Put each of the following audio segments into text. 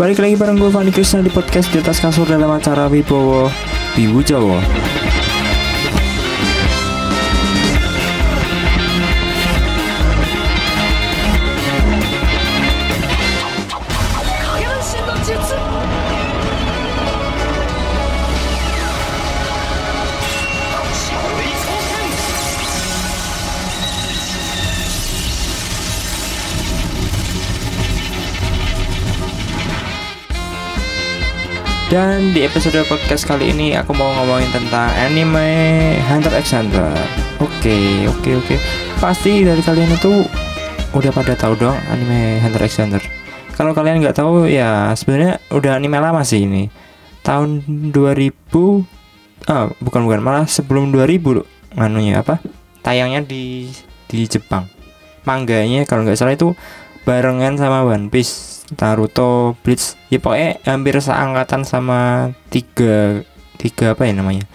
Balik lagi bareng gue Fandi Krishna di podcast di atas kasur dalam acara Wibowo Wibu Jawa Dan di episode podcast kali ini aku mau ngomongin tentang anime Hunter x Hunter. Oke, oke, oke. Pasti dari kalian itu udah pada tahu dong anime Hunter x Hunter. Kalau kalian nggak tahu ya sebenarnya udah anime lama sih ini. Tahun 2000 ah bukan bukan malah sebelum 2000 loh. Anunya apa? Tayangnya di di Jepang. Mangganya kalau nggak salah itu barengan sama One Piece Naruto, Bleach, ya pokoknya hampir seangkatan sama tiga tiga apa ya namanya?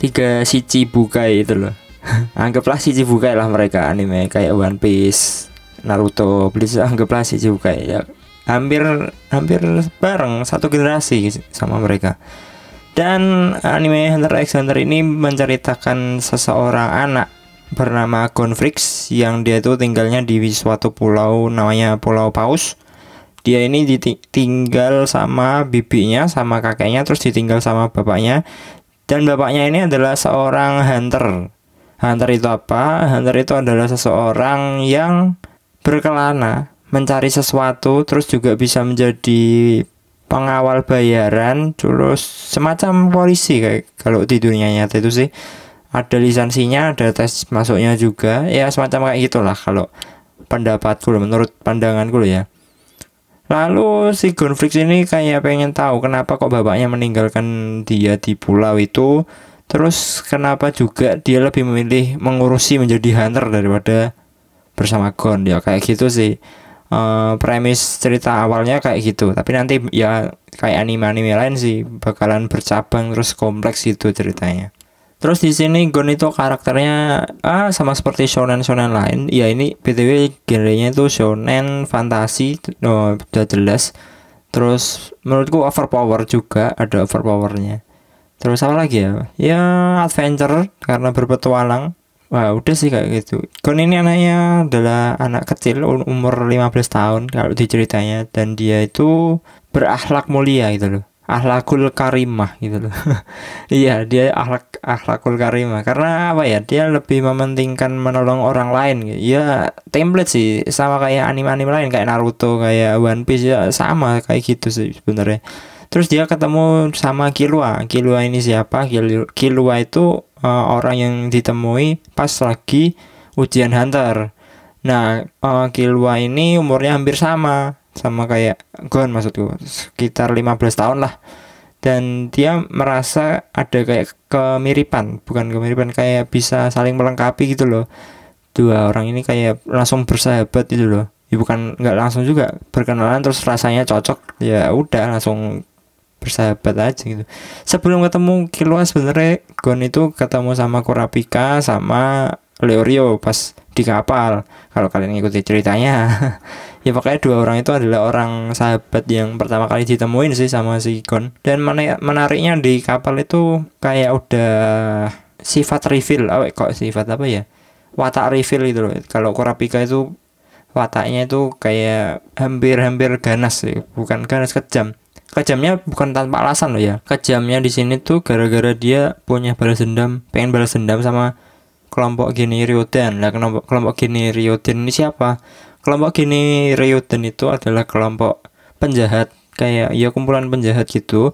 Tiga Shichibukai itu loh. Anggaplah Shichibukai lah mereka anime kayak One Piece, Naruto, Bleach anggaplah Shichibukai. Ya hampir hampir bareng satu generasi sama mereka. Dan anime Hunter x Hunter ini menceritakan seseorang anak bernama Gonfrix yang dia itu tinggalnya di suatu pulau namanya Pulau Paus dia ini ditinggal sama bibinya sama kakeknya terus ditinggal sama bapaknya. Dan bapaknya ini adalah seorang hunter. Hunter itu apa? Hunter itu adalah seseorang yang berkelana mencari sesuatu terus juga bisa menjadi pengawal bayaran terus semacam polisi kayak kalau di dunia nyata itu sih. Ada lisensinya ada tes masuknya juga. Ya semacam kayak gitulah kalau pendapatku menurut pandanganku ya Lalu si Gunfrix ini kayak pengen tahu kenapa kok bapaknya meninggalkan dia di pulau itu. Terus kenapa juga dia lebih memilih mengurusi menjadi hunter daripada bersama Gon ya kayak gitu sih. Uh, premis cerita awalnya kayak gitu tapi nanti ya kayak anime-anime lain sih bakalan bercabang terus kompleks gitu ceritanya Terus di sini Gon itu karakternya ah sama seperti shonen shonen lain. Ya ini btw genrenya itu shonen fantasi, oh, udah jelas. Terus menurutku overpower juga ada overpowernya. Terus apa lagi ya? Ya adventure karena berpetualang. Wah udah sih kayak gitu. Gon ini anaknya adalah anak kecil umur 15 tahun kalau diceritanya dan dia itu berakhlak mulia gitu loh ahlakul karimah gitu loh. Iya dia ahlak ahlakul karimah. Karena apa ya? Dia lebih mementingkan menolong orang lain. Gitu. ya template sih. Sama kayak anime-anime lain kayak Naruto kayak One Piece ya sama kayak gitu sih sebenarnya. Terus dia ketemu sama Killua. Killua ini siapa? Killua itu uh, orang yang ditemui pas lagi ujian hunter. Nah uh, Killua ini umurnya hampir sama sama kayak Gon maksudku. Sekitar 15 tahun lah. Dan dia merasa ada kayak kemiripan. Bukan kemiripan kayak bisa saling melengkapi gitu loh. Dua orang ini kayak langsung bersahabat gitu loh. Ya bukan nggak langsung juga. Berkenalan terus rasanya cocok. Ya udah langsung bersahabat aja gitu. Sebelum ketemu Killua sebenarnya Gon itu ketemu sama Kurapika sama Leorio pas di kapal. Kalau kalian ngikuti ceritanya ya pokoknya dua orang itu adalah orang sahabat yang pertama kali ditemuin sih sama si Gon. Dan menariknya di kapal itu kayak udah sifat reveal oh, kok sifat apa ya? Watak reveal itu loh. Kalau Kurapika itu wataknya itu kayak hampir-hampir ganas sih bukan ganas kejam. Kejamnya bukan tanpa alasan loh ya. Kejamnya di sini tuh gara-gara dia punya balas dendam pengen balas dendam sama kelompok gini Ryoden lah kelompok kelompok gini Ryoden ini siapa? Kelompok gini Ryuden itu adalah kelompok penjahat. Kayak ya kumpulan penjahat gitu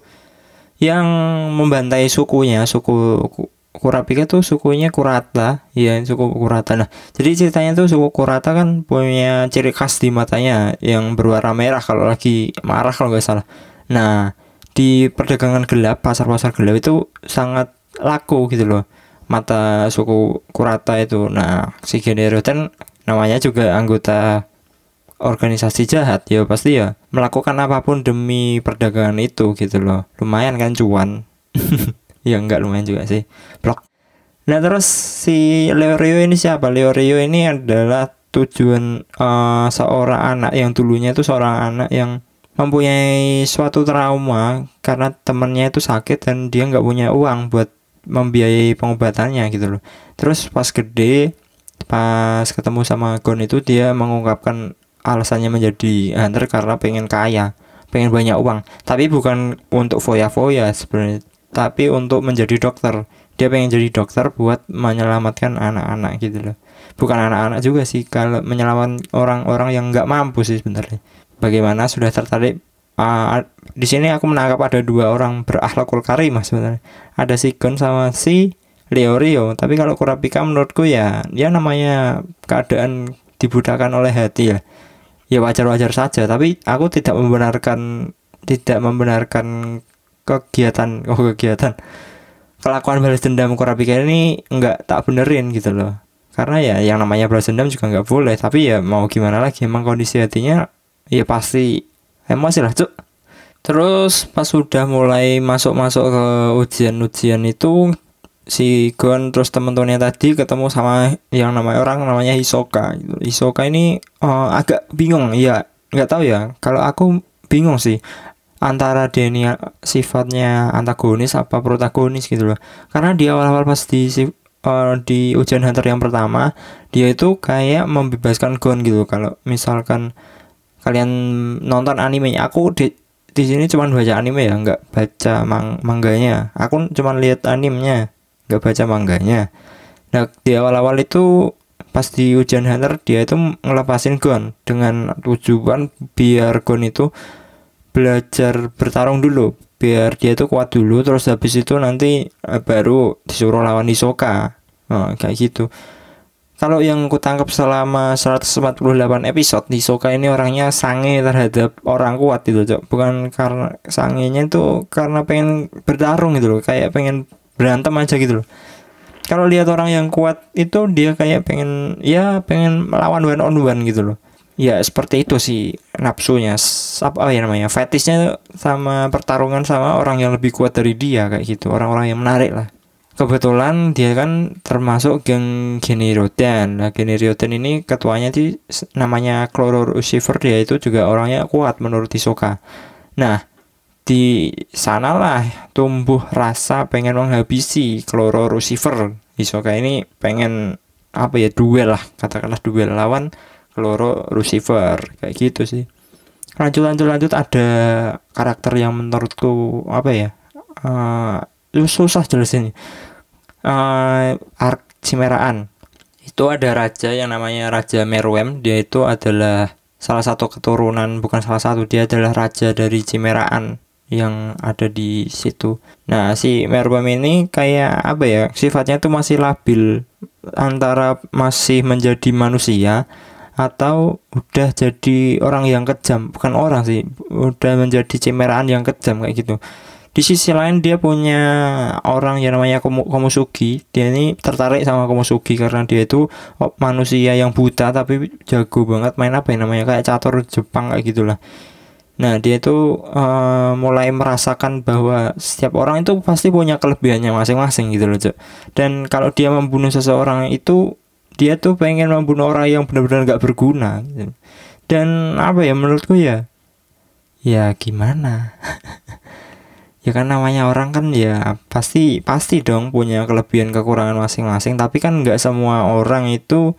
yang membantai sukunya. Suku Kurapika tuh sukunya Kurata. Ya suku Kurata. Nah jadi ceritanya tuh suku Kurata kan punya ciri khas di matanya yang berwarna merah kalau lagi marah kalau nggak salah. Nah di perdagangan gelap pasar-pasar gelap itu sangat laku gitu loh mata suku Kurata itu. Nah si Generoten namanya juga anggota organisasi jahat. Ya pasti ya melakukan apa pun demi perdagangan itu gitu loh. Lumayan kan cuan. Ya enggak lumayan juga sih. Blok. Nah terus si Leo Rio ini siapa? Leo Rio ini adalah tujuan uh, seorang anak yang dulunya itu seorang anak yang mempunyai suatu trauma karena temennya itu sakit dan dia nggak punya uang buat membiayai pengobatannya gitu loh. Terus pas gede pas ketemu sama Gon itu dia mengungkapkan alasannya menjadi hunter karena pengen kaya pengen banyak uang. Tapi bukan untuk foya-foya sebenarnya tapi untuk menjadi dokter. Dia pengen jadi dokter buat menyelamatkan anak-anak gitu loh. Bukan anak-anak juga sih kalau menyelamatkan orang-orang yang nggak mampu sih sebenarnya. Bagaimana sudah tertarik uh, di sini aku menangkap ada dua orang berakhlakul karimah sebenarnya. Ada si Gon sama si Leo Rio. Tapi kalau Kurapika menurutku ya ya namanya keadaan dibudakan oleh hati ya. Ya wajar-wajar saja tapi aku tidak membenarkan tidak membenarkan kegiatan oh kegiatan. Kelakuan balas dendam Kurapika ini nggak tak benerin gitu loh. Karena ya yang namanya balas dendam juga nggak boleh. Tapi ya mau gimana lagi emang kondisi hatinya ya pasti emosi lah cuk. Terus pas sudah mulai masuk-masuk ke ujian-ujian itu si Gon terus temen-temennya tadi ketemu sama yang namanya orang namanya Hisoka gitu. Hisoka ini uh, agak bingung. Ya nggak tahu ya. Kalau aku bingung sih antara dia ini sifatnya antagonis apa protagonis gitu loh. Karena di awal-awal pas di uh, di ujian hunter yang pertama dia itu kayak membebaskan Gon gitu. Kalau misalkan kalian nonton animenya aku di di sini cuma baca anime ya nggak baca mang mangganya. Aku cuma lihat animenya nggak baca mangganya. Nah di awal-awal itu pas di ujian hunter dia itu ngelepasin Gon dengan tujuan biar Gon itu belajar bertarung dulu. Biar dia itu kuat dulu terus habis itu nanti eh, baru disuruh lawan Hisoka. Nah, kayak gitu kalau yang ku tangkap selama 148 episode di Soka ini orangnya sange terhadap orang kuat gitu cok. Bukan karena sangenya itu karena pengen bertarung gitu loh kayak pengen berantem aja gitu loh. Kalau lihat orang yang kuat itu dia kayak pengen ya pengen melawan one on one gitu loh. Ya seperti itu sih nafsunya. Apa ya namanya fetishnya sama pertarungan sama orang yang lebih kuat dari dia kayak gitu. Orang-orang yang menarik lah kebetulan dia kan termasuk geng Geniryoten. Nah, Geniryoten ini ketuanya di namanya Chloro Lucifer dia itu juga orangnya kuat menurut Hisoka. Nah, di sanalah tumbuh rasa pengen menghabisi Chloro Lucifer. Hisoka ini pengen apa ya duel lah, katakanlah duel lawan Chloro Lucifer kayak gitu sih. Lanjut lanjut lanjut ada karakter yang menurutku apa ya? Uh, susah jelasin uh, arc Cimeraan itu ada raja yang namanya Raja Merwem dia itu adalah salah satu keturunan bukan salah satu dia adalah raja dari Cimeraan yang ada di situ. Nah, si Merwem ini kayak apa ya? Sifatnya tuh masih labil antara masih menjadi manusia atau udah jadi orang yang kejam. Bukan orang sih, udah menjadi cimeraan yang kejam kayak gitu di sisi lain dia punya orang yang namanya Komusugi dia ini tertarik sama Komusugi karena dia itu manusia yang buta tapi jago banget main apa ya namanya kayak catur Jepang kayak gitulah nah dia itu uh, mulai merasakan bahwa setiap orang itu pasti punya kelebihannya masing-masing gitu loh Cok. dan kalau dia membunuh seseorang itu dia tuh pengen membunuh orang yang benar-benar gak berguna gitu. dan apa ya menurutku ya ya gimana ya kan namanya orang kan ya pasti pasti dong punya kelebihan kekurangan masing-masing. Tapi kan nggak semua orang itu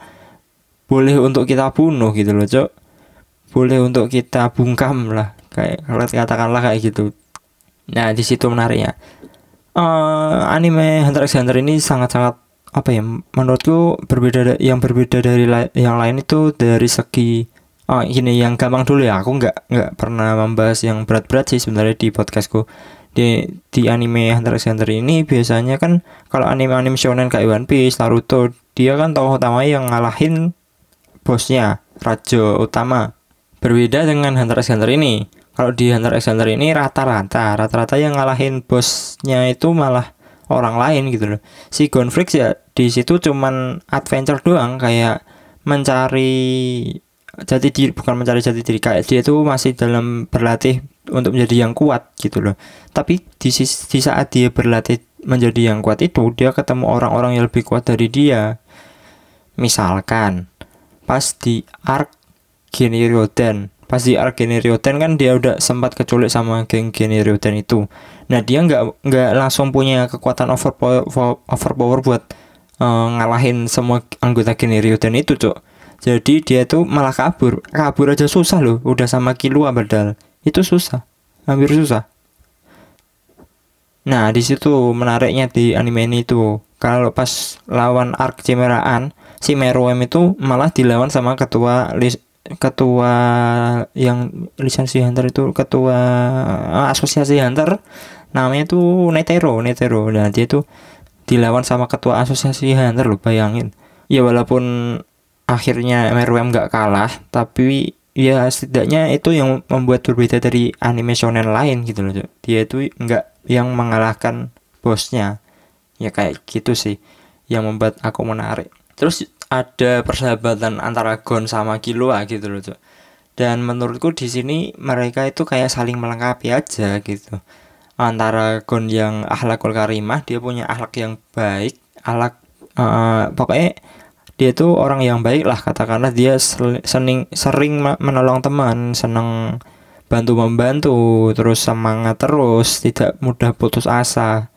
boleh untuk kita bunuh gitu loh cok. Boleh untuk kita bungkam lah kayak katakanlah kayak gitu. Nah di situ menariknya. Uh, anime Hunter x Hunter ini sangat-sangat apa ya menurutku berbeda yang berbeda dari la yang lain itu dari segi oh ini yang gampang dulu ya. Aku nggak nggak pernah membahas yang berat-berat sih sebenarnya di podcastku di di anime Hunter x Hunter ini biasanya kan kalau anime-anime shonen kayak One Piece, Naruto, dia kan tokoh utama yang ngalahin bosnya, raja utama. Berbeda dengan Hunter x Hunter ini. Kalau di Hunter x Hunter ini rata-rata, rata-rata yang ngalahin bosnya itu malah orang lain gitu loh. Si Gonfrix ya di situ cuman adventure doang kayak mencari jati diri bukan mencari jati diri kayak dia tuh masih dalam berlatih untuk menjadi yang kuat gitu loh. Tapi di, di saat dia berlatih menjadi yang kuat itu dia ketemu orang-orang yang lebih kuat dari dia. Misalkan pas di arc Geniryoden pas di arc Geniryoten kan dia udah sempat keculik sama geng Geniryoten itu. Nah dia nggak nggak langsung punya kekuatan overpower overpower buat uh, ngalahin semua anggota Geniryoten itu cok jadi dia tuh malah kabur. Kabur aja susah loh. Udah sama Killua padahal itu susah. Hampir susah. Nah di situ menariknya di anime ini tuh. Kalau pas lawan arc Cimeraan si Meruem itu malah dilawan sama ketua ketua yang lisensi hunter itu ketua uh, asosiasi hunter. Namanya tuh Netero Netero. Nah dia tuh dilawan sama ketua asosiasi hunter loh bayangin. Ya walaupun akhirnya MRWM nggak kalah tapi ya setidaknya itu yang membuat berbeda dari anime shonen lain gitu loh dia itu nggak yang mengalahkan bosnya. Ya kayak gitu sih yang membuat aku menarik. Terus ada persahabatan antara Gon sama Killua gitu loh cok dan menurutku di sini mereka itu kayak saling melengkapi aja gitu. Antara Gon yang akhlakul karimah dia punya akhlak yang baik akhlak uh, pokoknya dia tuh orang yang baik lah katakanlah dia sering sering menolong teman seneng bantu membantu terus semangat terus tidak mudah putus asa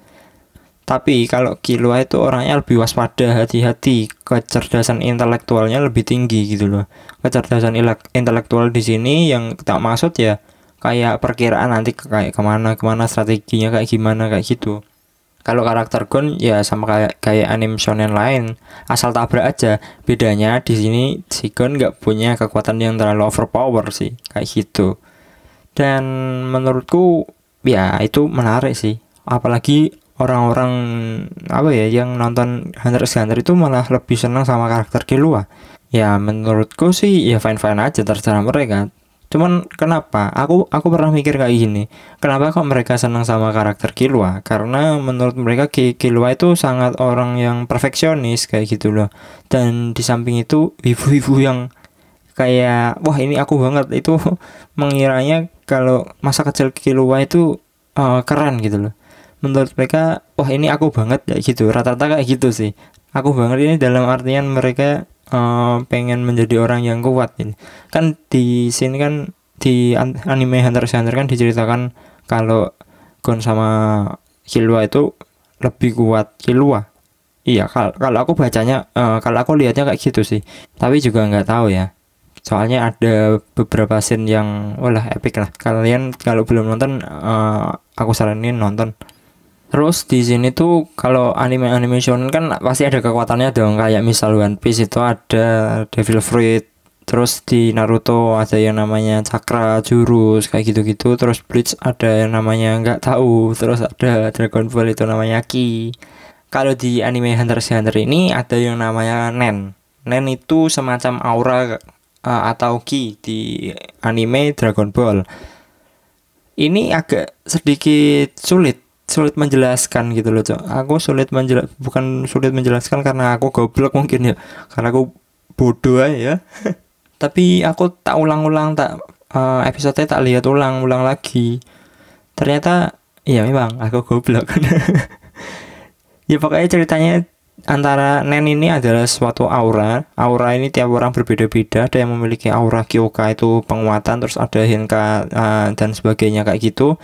tapi kalau Kilua itu orangnya lebih waspada, hati-hati, kecerdasan intelektualnya lebih tinggi gitu loh. Kecerdasan intelektual di sini yang tak maksud ya kayak perkiraan nanti kayak ke mana ke mana strateginya kayak gimana kayak gitu. Kalau karakter Gon ya sama kayak kayak anime shonen lain, asal tabrak aja. Bedanya di sini si Gon nggak punya kekuatan yang terlalu overpower sih, kayak gitu. Dan menurutku ya itu menarik sih. Apalagi orang-orang apa ya yang nonton Hunter x Hunter itu malah lebih senang sama karakter Killua ya menurutku sih ya fine fine aja terserah mereka cuman kenapa? Aku aku pernah mikir kayak gini. Kenapa kok mereka senang sama karakter Killua? Karena menurut mereka Killua itu sangat orang yang perfeksionis kayak gitu loh. Dan di samping itu ibu-ibu yang kayak wah ini aku banget. Itu mengiranya kalau masa kecil Killua itu uh, keren gitu loh. Menurut mereka wah ini aku banget ya gitu. Rata-rata kayak gitu sih. Aku banget ini dalam artian mereka uh, pengen menjadi orang yang kuat. Ini kan di sini kan di anime Hunter x Hunter kan diceritakan kalau Gon sama Killua itu lebih kuat Killua. Iya kalau kalau aku bacanya uh, kalau aku lihatnya kayak gitu sih. Tapi juga nggak tahu ya. Soalnya ada beberapa scene yang wah epic lah. Kalian kalau belum nonton uh, aku saranin nonton Terus di sini tuh kalau anime shonen kan pasti ada kekuatannya dong. Kayak misal One Piece itu ada Devil Fruit terus di Naruto ada yang namanya cakra jurus kayak gitu-gitu. Terus Bleach ada yang namanya nggak tahu terus ada Dragon Ball itu namanya Ki. Kalau di anime Hunter x Hunter ini ada yang namanya Nen. Nen itu semacam aura uh, atau Ki di anime Dragon Ball. Ini agak sedikit sulit sulit menjelaskan gitu loh cok aku sulit menjelas bukan sulit menjelaskan karena aku goblok mungkin ya karena aku bodoh ya tapi aku tak ulang-ulang tak uh, episode tak lihat ulang-ulang lagi ternyata ya memang aku goblok ya pokoknya ceritanya antara Nen ini adalah suatu aura. Aura ini tiap orang berbeda-beda. Ada yang memiliki aura Kyoka itu penguatan, terus ada Hinka uh, dan sebagainya kayak gitu.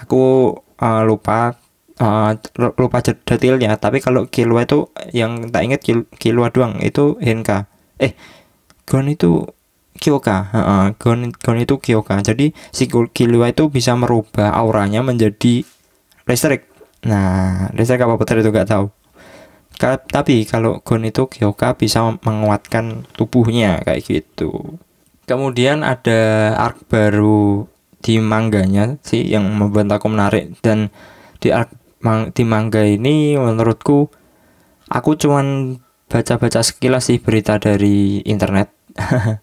Aku uh, lupa uh, lupa detailnya. Tapi kalau Kilua itu yang tak ingat Kil doang itu Henka. Eh Gon itu Kyoka. Uh, Gon Gon itu Kyoka. Jadi si Kilua itu bisa merubah auranya menjadi listrik. Nah listrik apa betul itu gak tahu. Ka tapi kalau Gon itu Kyoka bisa menguatkan tubuhnya kayak gitu. Kemudian ada arc baru di mangganya sih yang membuat aku menarik. Dan di mang, di mangga ini menurutku aku cuman baca-baca sekilas sih berita dari internet.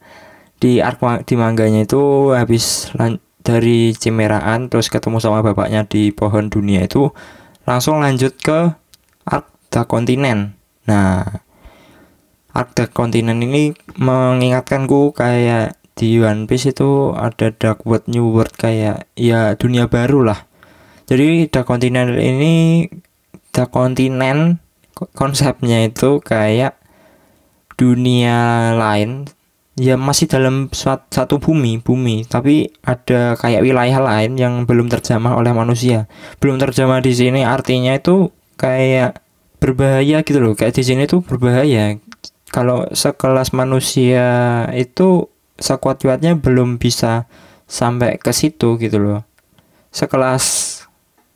Di ark di mangganya itu habis dari Cimeraan terus ketemu sama bapaknya di pohon dunia itu langsung lanjut ke ark the kontinen nah ark the kontinen ini mengingatkanku kayak di One Piece itu ada Dark World New World kayak ya dunia baru lah. Jadi Dark Continent ini Dark Continent konsepnya itu kayak dunia lain. Ya masih dalam satu bumi bumi. Tapi ada kayak wilayah lain yang belum terjamah oleh manusia. Belum terjamah di sini artinya itu kayak berbahaya gitu loh. Kayak di sini tuh berbahaya. Kalau sekelas manusia itu sekuat kuatnya belum bisa sampai ke situ gitu loh. Sekelas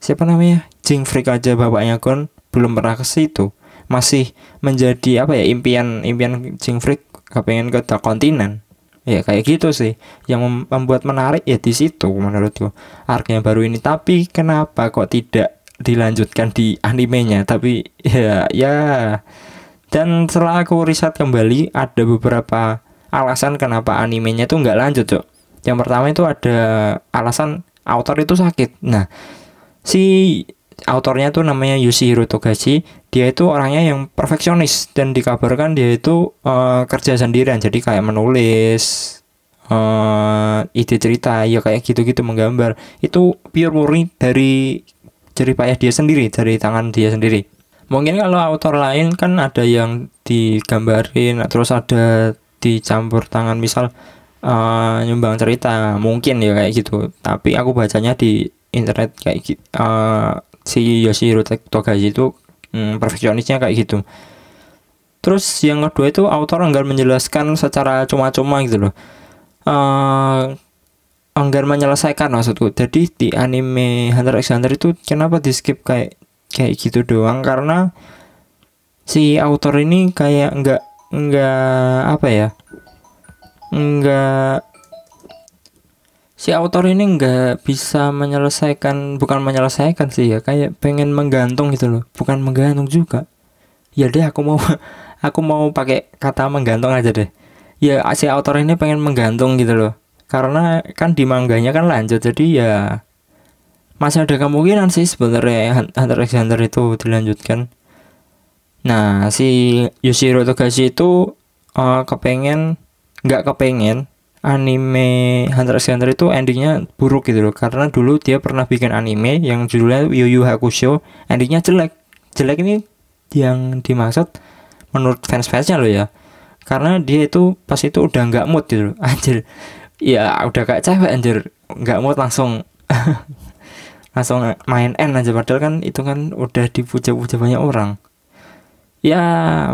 siapa namanya? Jing Freak aja bapaknya kon belum pernah ke situ. Masih menjadi apa ya impian impian Jing Freak kepengen ke kontinen ya kayak gitu sih. Yang membuat menarik ya di situ menurutku. Arc yang baru ini. Tapi kenapa kok tidak dilanjutkan di animenya? Tapi ya ya. Dan setelah aku riset kembali ada beberapa alasan kenapa animenya tuh nggak lanjut cok yang pertama itu ada alasan autor itu sakit. Nah si autornya tuh namanya Yoshihiro Togashi dia itu orangnya yang perfeksionis dan dikabarkan dia itu uh, kerja sendirian. Jadi kayak menulis uh, ide cerita ya kayak gitu-gitu menggambar. Itu pure murni dari jerih payah dia sendiri dari tangan dia sendiri. Mungkin kalau autor lain kan ada yang digambarin terus ada dicampur tangan misal uh, nyumbang cerita mungkin ya kayak gitu. Tapi aku bacanya di internet kayak gitu uh, si Yoshihiro Togashi itu hmm, perfeksionisnya kayak gitu. Terus yang kedua itu autor enggan menjelaskan secara cuma-cuma gitu loh. Uh, enggan menyelesaikan maksudku. Jadi di anime Hunter x Hunter itu kenapa di skip kayak kayak gitu doang? Karena si autor ini kayak enggak enggak apa ya? Enggak si autor ini nggak bisa menyelesaikan bukan menyelesaikan sih ya kayak pengen menggantung gitu loh. Bukan menggantung juga. Ya deh aku mau aku mau pakai kata menggantung aja deh. Ya si autor ini pengen menggantung gitu loh. Karena kan di mangganya kan lanjut jadi ya masih ada kemungkinan sih sebenarnya Hunter x Hunter itu dilanjutkan nah si Yoshiro Togashi itu uh, kepengen nggak kepengen anime Hunter x Hunter itu endingnya buruk gitu loh. Karena dulu dia pernah bikin anime yang judulnya Yu Yu Hakusho. Endingnya jelek. Jelek ini yang dimaksud menurut fans-fansnya loh ya. Karena dia itu pas itu udah nggak mood gitu loh. Anjir. Ya udah kayak cewek anjir. Nggak mood langsung. Langsung main N aja. Padahal kan itu kan udah dipuja-puja banyak orang ya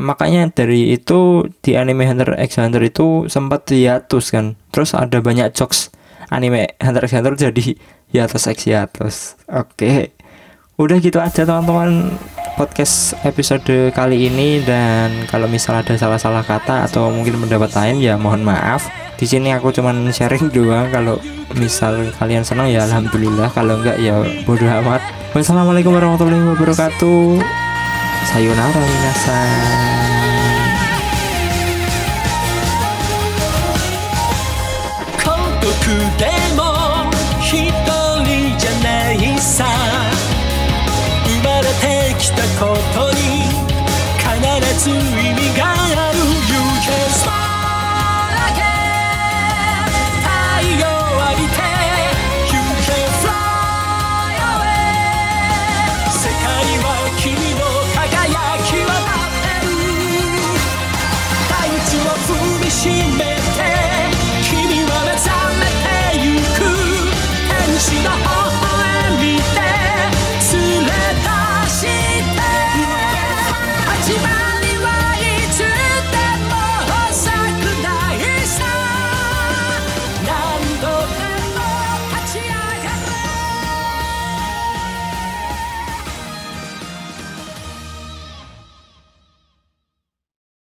makanya dari itu di anime Hunter x Hunter itu sempat hiatus kan. Terus ada banyak jokes anime Hunter x Hunter jadi hiatus x hiatus oke. Udah gitu aja teman-teman podcast episode kali ini. Dan kalau misal ada salah-salah kata atau mungkin pendapat lain ya mohon maaf. Di sini aku cuman sharing doang. Kalau misal kalian senang ya alhamdulillah. Kalau enggak ya bodoh amat. Wassalamualaikum warahmatullahi wabarakatuh さよなら皆さん。僕でも一人じゃないさ。生まれてきたことに必ず意味がある。